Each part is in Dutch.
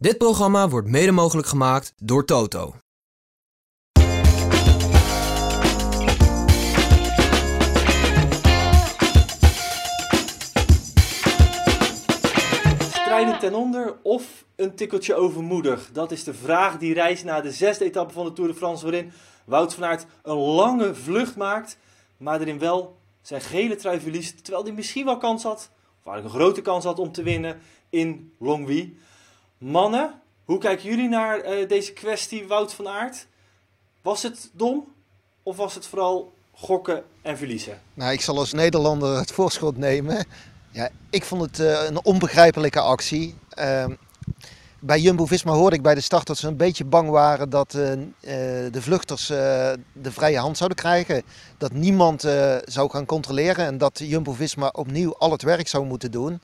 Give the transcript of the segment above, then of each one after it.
Dit programma wordt mede mogelijk gemaakt door Toto. Strijden ten onder of een tikkeltje overmoedig? Dat is de vraag die reist naar de zesde etappe van de Tour de France, waarin Wout van Aert een lange vlucht maakt, maar erin wel zijn gele trui verliest, terwijl hij misschien wel kans had, of eigenlijk een grote kans had om te winnen in Longwy. Mannen, hoe kijken jullie naar eh, deze kwestie Wout van Aert? Was het dom of was het vooral gokken en verliezen? Nou, ik zal als Nederlander het voorschot nemen. Ja, ik vond het eh, een onbegrijpelijke actie. Ehm, bij Jumbo-Visma hoorde ik bij de start dat ze een beetje bang waren dat eh, de vluchters de vrije hand zouden krijgen. Dat niemand zou gaan controleren en dat Jumbo-Visma opnieuw al het werk zou moeten doen.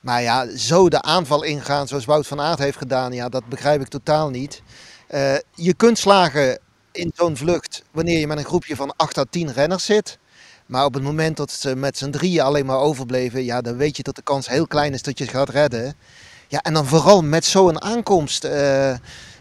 Maar ja, zo de aanval ingaan zoals Wout van Aert heeft gedaan, ja, dat begrijp ik totaal niet. Eh, je kunt slagen in zo'n vlucht wanneer je met een groepje van 8 à 10 renners zit. Maar op het moment dat ze met z'n drieën alleen maar overbleven, ja, dan weet je dat de kans heel klein is dat je het gaat redden. Ja, en dan vooral met zo'n aankomst. eh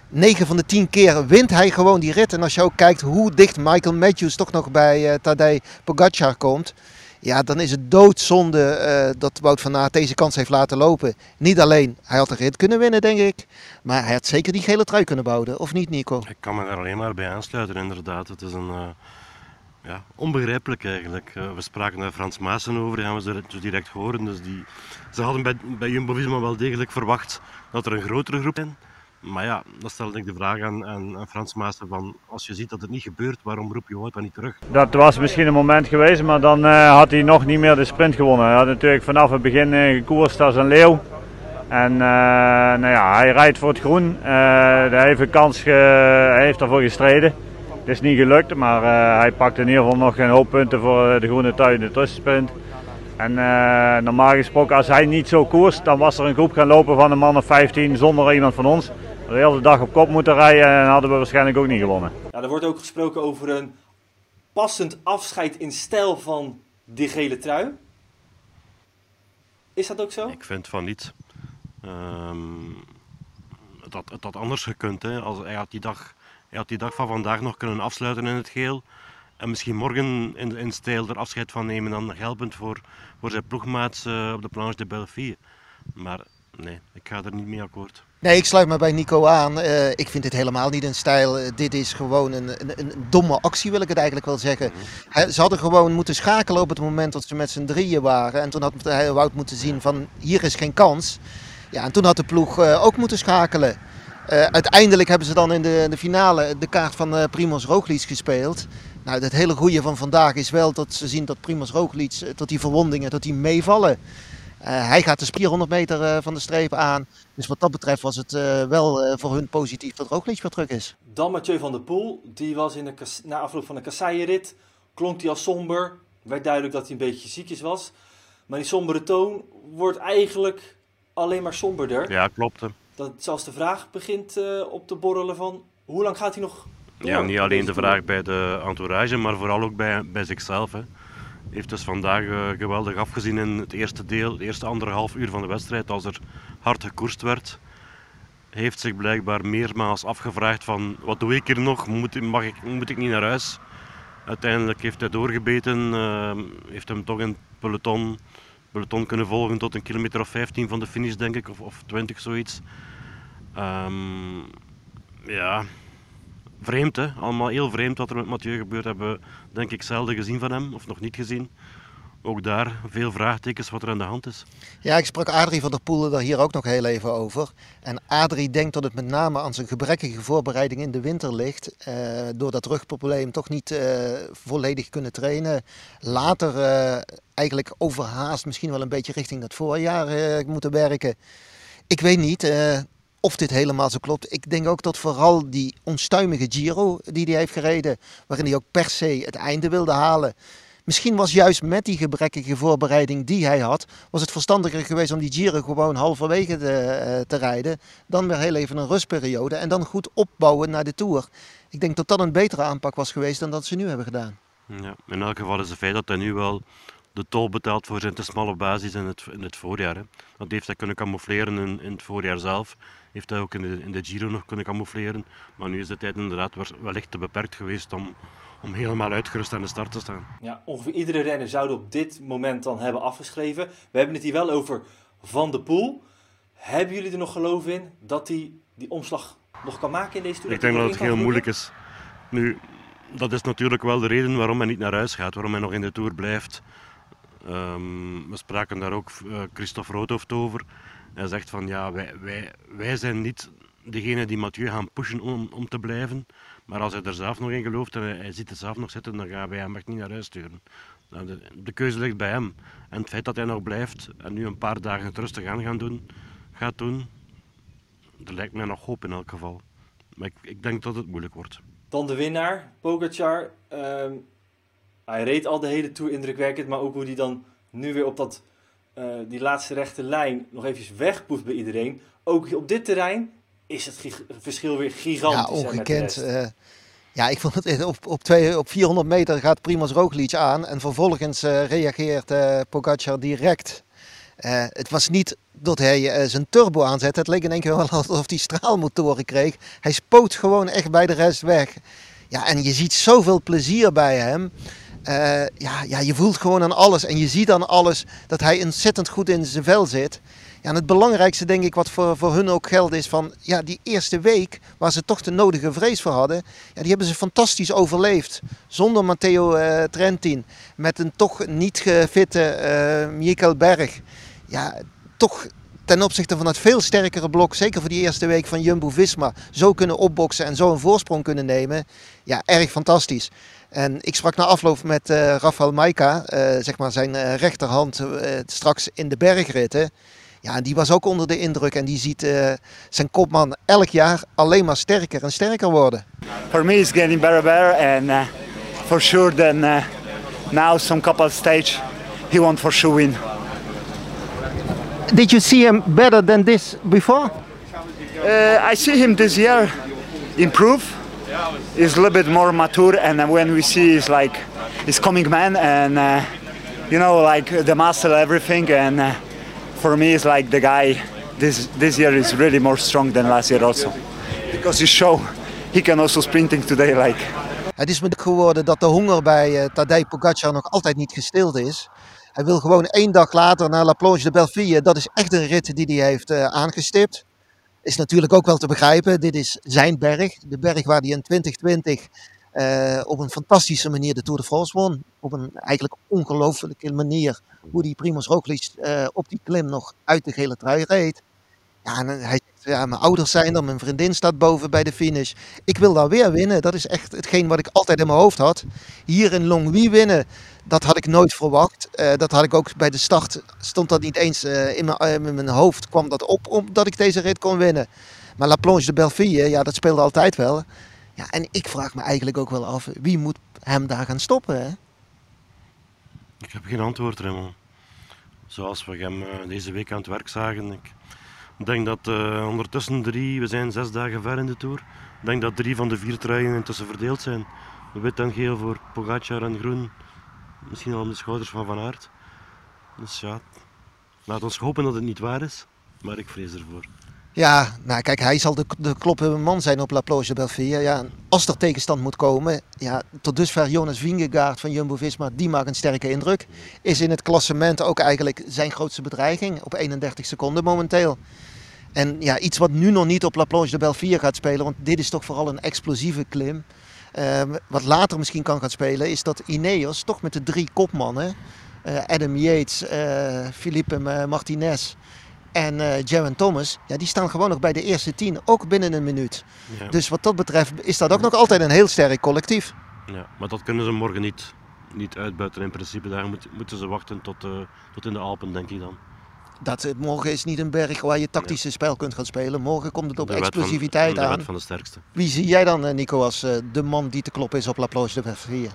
9 van de 10 keer wint hij gewoon die rit. En als je ook kijkt hoe dicht Michael Matthews toch nog bij eh Tadej Pogacar komt. Ja, dan is het doodzonde eh, dat Wout van Aert deze kans heeft laten lopen. Niet alleen, hij had de rit kunnen winnen, denk ik. Maar hij had zeker die gele trui kunnen bouwen. Of niet, Nico? Ik kan me daar alleen maar bij aansluiten, inderdaad. Het is een, eh, ja, onbegrijpelijk eigenlijk. Eh, we spraken daar Frans Maassen over, gaan we zo zo direct horen. Dus die, ze hadden bij, bij Jumbo-Visma wel degelijk verwacht dat er een grotere groep in. Maar ja, dan stelde ik de vraag aan, aan, Frans Maassen van, als je ziet dat het niet gebeurt, waarom roep je dan niet terug? Dat was misschien een moment geweest, maar dan eh, had hij nog niet meer de sprint gewonnen. Hij had natuurlijk vanaf het begin uh, gekoerst als een leeuw. En eh, nou ja, hij rijdt voor het groen. Hij heeft een kans, ge- hij heeft ervoor gestreden. Het is niet gelukt, maar hij pakt in ieder geval nog een hoop punten voor de groene trui in de tussensprint. En normaal gesproken, als hij niet zo koerst, dan was er een groep gaan lopen van een man of 15 zonder iemand van ons. We de hele dag op kop moeten rijden en hadden we waarschijnlijk ook niet gewonnen. Nou, er wordt ook gesproken over een passend afscheid in stijl van die gele trui. Is dat ook zo? Ik vind van niet. Ehm, het, had, het had anders gekund. Hè. Als, hij, had die dag, hij had die dag van vandaag nog kunnen afsluiten in het geel. En misschien morgen in, in stijl er afscheid van nemen. Dan helpend voor, voor zijn ploegmaats eh, op de planche de Belleville. Maar nee, ik ga er niet mee akkoord. Nee, ik sluit me bij Nico aan. Eh, ik vind dit helemaal niet een stijl. Eh, dit is gewoon een, een, een domme actie, wil ik het eigenlijk wel zeggen. Hij- ze hadden gewoon moeten schakelen op het moment dat ze met z'n drieën waren. En toen had hij Wout moeten zien van hier is geen kans. Ja, en toen had de ploeg eh, ook moeten schakelen. Uiteindelijk hebben ze dan in de, de finale de kaart van Primoz Roglic gespeeld. Nou, het hele goede van vandaag is wel dat ze zien dat Primoz Roglic, dat die verwondingen, dat die meevallen. Eh, hij gaat de 400 meter eh, van de streep aan. Dus wat dat betreft was het eh, wel eh, voor hun positief dat Roglic weer terug is. Dan Mathieu van der Poel. Die was in de, na afloop van de kasseienrit. Klonk hij als somber. Werd duidelijk dat hij een beetje ziekjes was. Maar die sombere toon wordt eigenlijk alleen maar somberder. Ja, klopt. Dat zelfs de vraag begint eh, op te borrelen van... Hoe lang gaat hij nog door Ja, niet alleen de vraag bij de entourage, maar vooral ook bij, bij zichzelf. Hè. Heeft dus vandaag eh, geweldig afgezien in het eerste deel, het eerste anderhalf uur van de wedstrijd, als er hard gekoerst werd. Heeft zich blijkbaar meermaals afgevraagd van, wat doe ik hier nog? Moet, mag ik, moet ik niet naar huis? Uiteindelijk heeft hij doorgebeten, eh, heeft hem toch het peloton, peloton kunnen volgen tot een kilometer of 15 van de finish, denk ik, of, of 20 zoiets. Ehm, ja, vreemd hè, allemaal heel vreemd wat er met Mathieu gebeurt. Hebben denk ik zelden gezien van hem, of nog niet gezien. Ook daar veel vraagtekens wat er aan de hand is. Ja, ik sprak Adrie van der Poelen daar hier ook nog heel even over. En Adrie denkt dat het met name aan zijn gebrekkige voorbereiding in de winter ligt. Eh, door dat rugprobleem toch niet eh, volledig kunnen trainen. Later eh, eigenlijk overhaast misschien wel een beetje richting dat voorjaar eh, moeten werken. Ik weet niet eh, of dit helemaal zo klopt. Ik denk ook dat vooral die onstuimige Giro die hij heeft gereden, waarin hij ook per se het einde wilde halen. Misschien was juist met die gebrekkige voorbereiding die hij had, was het verstandiger geweest om die Giro gewoon halverwege te, eh, te rijden. Dan weer heel even een rustperiode en dan goed opbouwen naar de Tour. Ik denk dat dat een betere aanpak was geweest dan dat ze nu hebben gedaan. Ja, in elk geval is het feit dat hij nu wel de tol betaalt voor zijn te smalle basis in het, in het voorjaar. Hè. Dat heeft hij kunnen camoufleren in, in het voorjaar zelf. heeft hij ook in de, in de Giro nog kunnen camoufleren. Maar nu is de tijd inderdaad wellicht te beperkt geweest om, om helemaal uitgerust aan de start te staan. Ja, ongeveer iedere renner zou op dit moment dan hebben afgeschreven. We hebben het hier wel over Van de Poel. Hebben jullie er nog geloof in dat hij die omslag nog kan maken in deze Tour? Ik denk dat het heel moeilijk is. Nu, dat is natuurlijk wel de reden waarom hij niet naar huis gaat, waarom hij nog in de Tour blijft. Um, we spraken daar ook uh, Christophe Roodhoofd over. Hij zegt van ja, wij, wij, wij zijn niet degene die Mathieu gaan pushen om, om te blijven. Maar als hij er zelf nog in gelooft en hij, ziet het zelf nog zitten, dan gaan wij hem echt niet naar huis sturen. Nou, de, keuze ligt bij hem. En het feit dat hij nog blijft en nu een paar dagen het rustig aan gaan doen, gaat doen, er lijkt mij nog hoop in elk geval. Maar ik, ik denk dat het moeilijk wordt. Dan de winnaar, Pogacar. Uh, hij reed al de hele Tour indrukwekkend, maar ook hoe hij dan nu weer op dat, uh, die laatste rechte lijn nog eventjes wegpoeft bij iedereen. Ook op dit terrein is het verschil weer gigantisch. Ja, ongekend. Uh, ja, ik vond het op, op, twee, op 400 meter gaat Primoz Roglic aan en vervolgens uh, reageert Pogacar direct. het was niet dat hij zijn turbo aanzette. Het leek in één keer wel alsof hij straalmotoren kreeg. Hij spoot gewoon echt bij de rest weg. Ja, en je ziet zoveel plezier bij hem. Uh, ja, ja, je voelt gewoon aan alles en je ziet aan alles dat hij ontzettend goed in zijn vel zit. Ja, en het belangrijkste denk ik wat voor, voor hun ook geldt is van ja, die eerste week waar ze toch de nodige vrees voor hadden. Ja, die hebben ze fantastisch overleefd. Zonder Matteo uh, Trentin. Met een toch niet gefitte uh, Michael Berg. Ja, toch ten opzichte van het veel sterkere blok, zeker voor die eerste week van Jumbo-Visma, zo kunnen opboksen en zo een voorsprong kunnen nemen. Ja, erg fantastisch. En ik sprak na afloop met uh, Rafael Maika, uh, zeg maar zijn uh, rechterhand, straks in de bergritten. Ja, en die was ook onder de indruk en die ziet zijn kopman elk jaar alleen maar sterker en sterker worden. For me it's getting better better and for sure then now some couple stage he won't for sure win. Did you see him better than this before? I see him this year improve is a little bit more mature and when we see is like he's coming man and uh, you know like the muscle everything and uh, for me it's like the guy this this year is really more strong than last year also because he show he can also sprinting today like Het is me geworden dat de honger bij uh, Tadej Pogacar nog altijd niet gestild is. Hij wil gewoon één dag later naar La Planche de Belleville. Dat is echt een rit die hij heeft uh, aangestipt is natuurlijk ook wel te begrijpen. Dit is zijn berg. De berg waar hij in 2020 uh, op een fantastische manier de Tour de France won. Op een eigenlijk ongelooflijke manier hoe die Primoz Roglic uh, op die klim nog uit de gele trui reed. Ja, en hij ja, mijn ouders zijn er, mijn vriendin staat boven bij de finish. Ik wil daar weer winnen. Dat is echt hetgeen wat ik altijd in mijn hoofd had. Hier in Longwy winnen, dat had ik nooit verwacht. Uh, dat had ik ook bij de start, stond dat niet eens uh, in, mijn, in, mijn, hoofd, kwam dat op omdat ik deze rit kon winnen. Maar La Planche de Belleville, ja, dat speelde altijd wel. Ja, en ik vraag me eigenlijk ook wel af, wie moet hem daar gaan stoppen? Hè? Ik heb geen antwoord, Raymond. Zoals we hem deze week aan het werk zagen. Ik ik denk dat uh, ondertussen drie, we zijn zes dagen ver in de Tour. Ik denk dat drie van de vier truien intussen verdeeld zijn. Wit en geel voor Pogacar en groen. Misschien al om de schouders van Van Aert. Dus ja, laat ons hopen dat het niet waar is. Maar ik vrees ervoor. Ja, nou kijk, hij zal de, de kloppende man zijn op La Plage de Belleville. Ja, als er tegenstand moet komen, ja, tot dusver Jonas Vingegaard van Jumbo-Visma, die maakt een sterke indruk. Is in het klassement ook eigenlijk zijn grootste bedreiging op 31 seconden momenteel. En ja, iets wat nu nog niet op La Planche de Belleville gaat spelen, want dit is toch vooral een explosieve klim. Uh, wat later misschien kan gaan spelen, is dat Ineos toch met de drie kopmannen, uh, Adam Yates, uh, Martinez en uh, Jaron Thomas, ja, die staan gewoon nog bij de eerste tien, ook binnen een minuut. Ja. Dus wat dat betreft is dat ook nog altijd een heel sterk collectief. Ja, maar dat kunnen ze morgen niet, niet uitbuiten in principe. Daar moet, moeten ze wachten tot, tot in de Alpen, denk ik dan dat morgen is niet een berg waar je tactische spel kunt gaan spelen. Morgen komt het op explosiviteit van, aan. van de sterkste. Wie zie jij dan, Nico, als uh, de man die te kloppen is op La Planche de Belleville?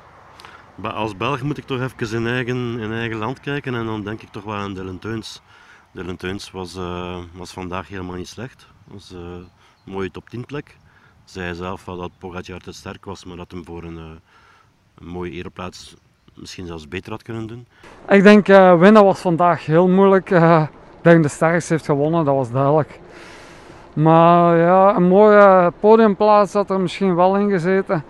Als Belg moet ik toch even in eigen, in eigen land kijken en dan denk ik toch wel aan Dylan Teuns. Dylan Teuns was, uh, was vandaag helemaal niet slecht. was uh, een mooie top 10 plek. Zij zelf wel dat Pogacar te sterk was, maar dat hem voor een, een mooie ereplaats misschien zelfs beter had kunnen doen? Ik denk winnen was vandaag heel moeilijk. Ik denk de sterkste heeft gewonnen, dat was duidelijk. Maar ja, een mooie podiumplaats had er misschien wel in gezeten.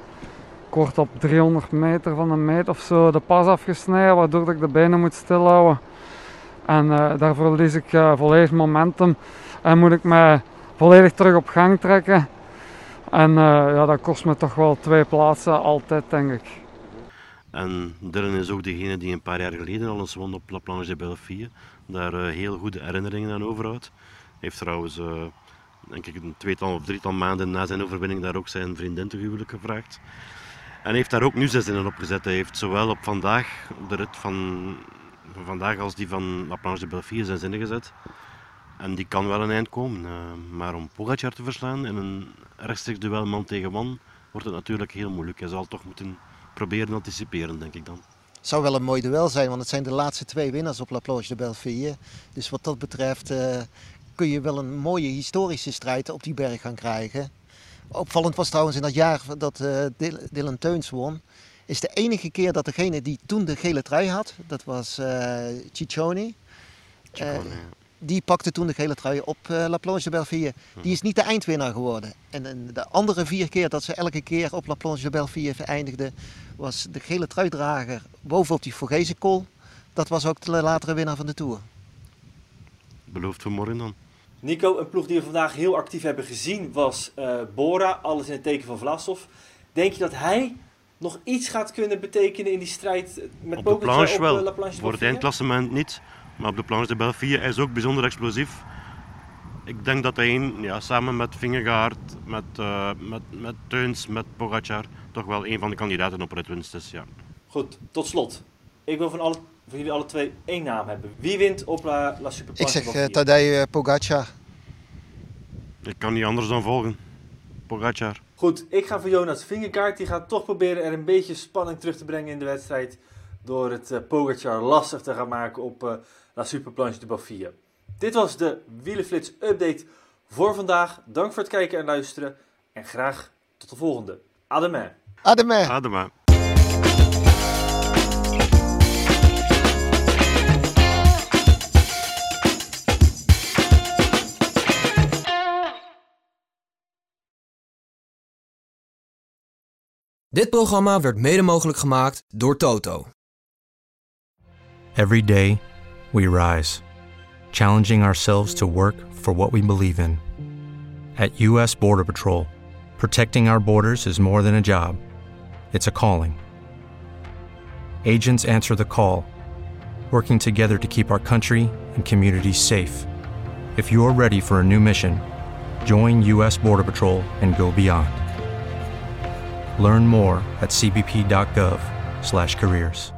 Kort op 300 meter van een meet of zo de pas afgesneden, waardoor ik de benen moet stilhouden. En uh, daar verlies ik uh, volledig momentum en moet ik mij volledig terug op gang trekken. En uh, ja, dat kost me toch wel twee plaatsen altijd, denk ik. En Dylan is ook degene die een paar jaar geleden al eens won op La Planche de. Daar heel goede herinneringen aan overhoudt. Heeft trouwens denk ik een tweetal of drietal maanden na zijn overwinning daar ook zijn vriendin te huwelijk gevraagd. En heeft daar ook nu zes in opgezet. Hij heeft zowel op vandaag, de rit van, van vandaag als die van La Planche de Belleville zijn zinnen gezet. En die kan wel een eind komen. Uh, maar om Pogacar te verslaan in een rechtstreeks duel man tegen man, wordt het natuurlijk heel moeilijk. Hij zal toch moeten proberen anticiperen, denk ik dan. Het zou wel een mooi duel zijn, want het zijn de laatste twee winnaars op La Planche de Belleville. Dus wat dat betreft uh, kun je wel een mooie historische strijd op die berg gaan krijgen. Opvallend was trouwens in dat jaar dat uh, Dylan Teuns won, is de enige keer dat degene die toen de gele trui had, dat was uh, Ciccione. Uh, die pakte toen de gele trui op uh, La Planche de Belleville. Die is niet de eindwinnaar geworden. En, en, de andere vier keer dat ze elke keer op La Planche de Belleville eindigde, was de gele truidrager bovenop die Vorgezen kool. Dat was ook de latere winnaar van de Tour. Belooft voor morgen dan? Nico, een ploeg die we vandaag heel actief hebben gezien was uh, Bora. Alles in het teken van Vlasov. Denk je dat hij nog iets gaat kunnen betekenen in die strijd met op de planche op wel. de La Planche Voor het eindklassement niet. Maar op de planche de hij is ook bijzonder explosief. Ik denk dat hij een, ja, samen met Vingegaard, met, uh, met, met Teuns, met Pogacar, toch wel een van de kandidaten op ritwinst is. Ja. Goed, tot slot. Ik wil van alle voor jullie alle twee één naam hebben. Wie wint op La, La Ik zeg uh, Tadej Pogacar. Ik kan niet anders dan volgen. Pogacar. Goed, ik ga voor Jonas Vingegaard. Die gaat toch proberen er een beetje spanning terug te brengen in de wedstrijd. Door het uh, Pogacar lastig te gaan maken op uh, La Superplanche de Bafia. Dit was de Wielenflits update voor vandaag. Dank voor het kijken en luisteren. En graag tot de volgende. Ademais. Ademais. Ademais. Dit programma werd mede mogelijk gemaakt door Toto. Every day we rise, challenging ourselves to work for what we believe in. At US Border Patrol, protecting our borders is more than a job. It's a calling. Agents answer the call, working together to keep our country and communities safe. If you're ready for a new mission, join US Border Patrol and go beyond. Learn more at cbp.gov/careers.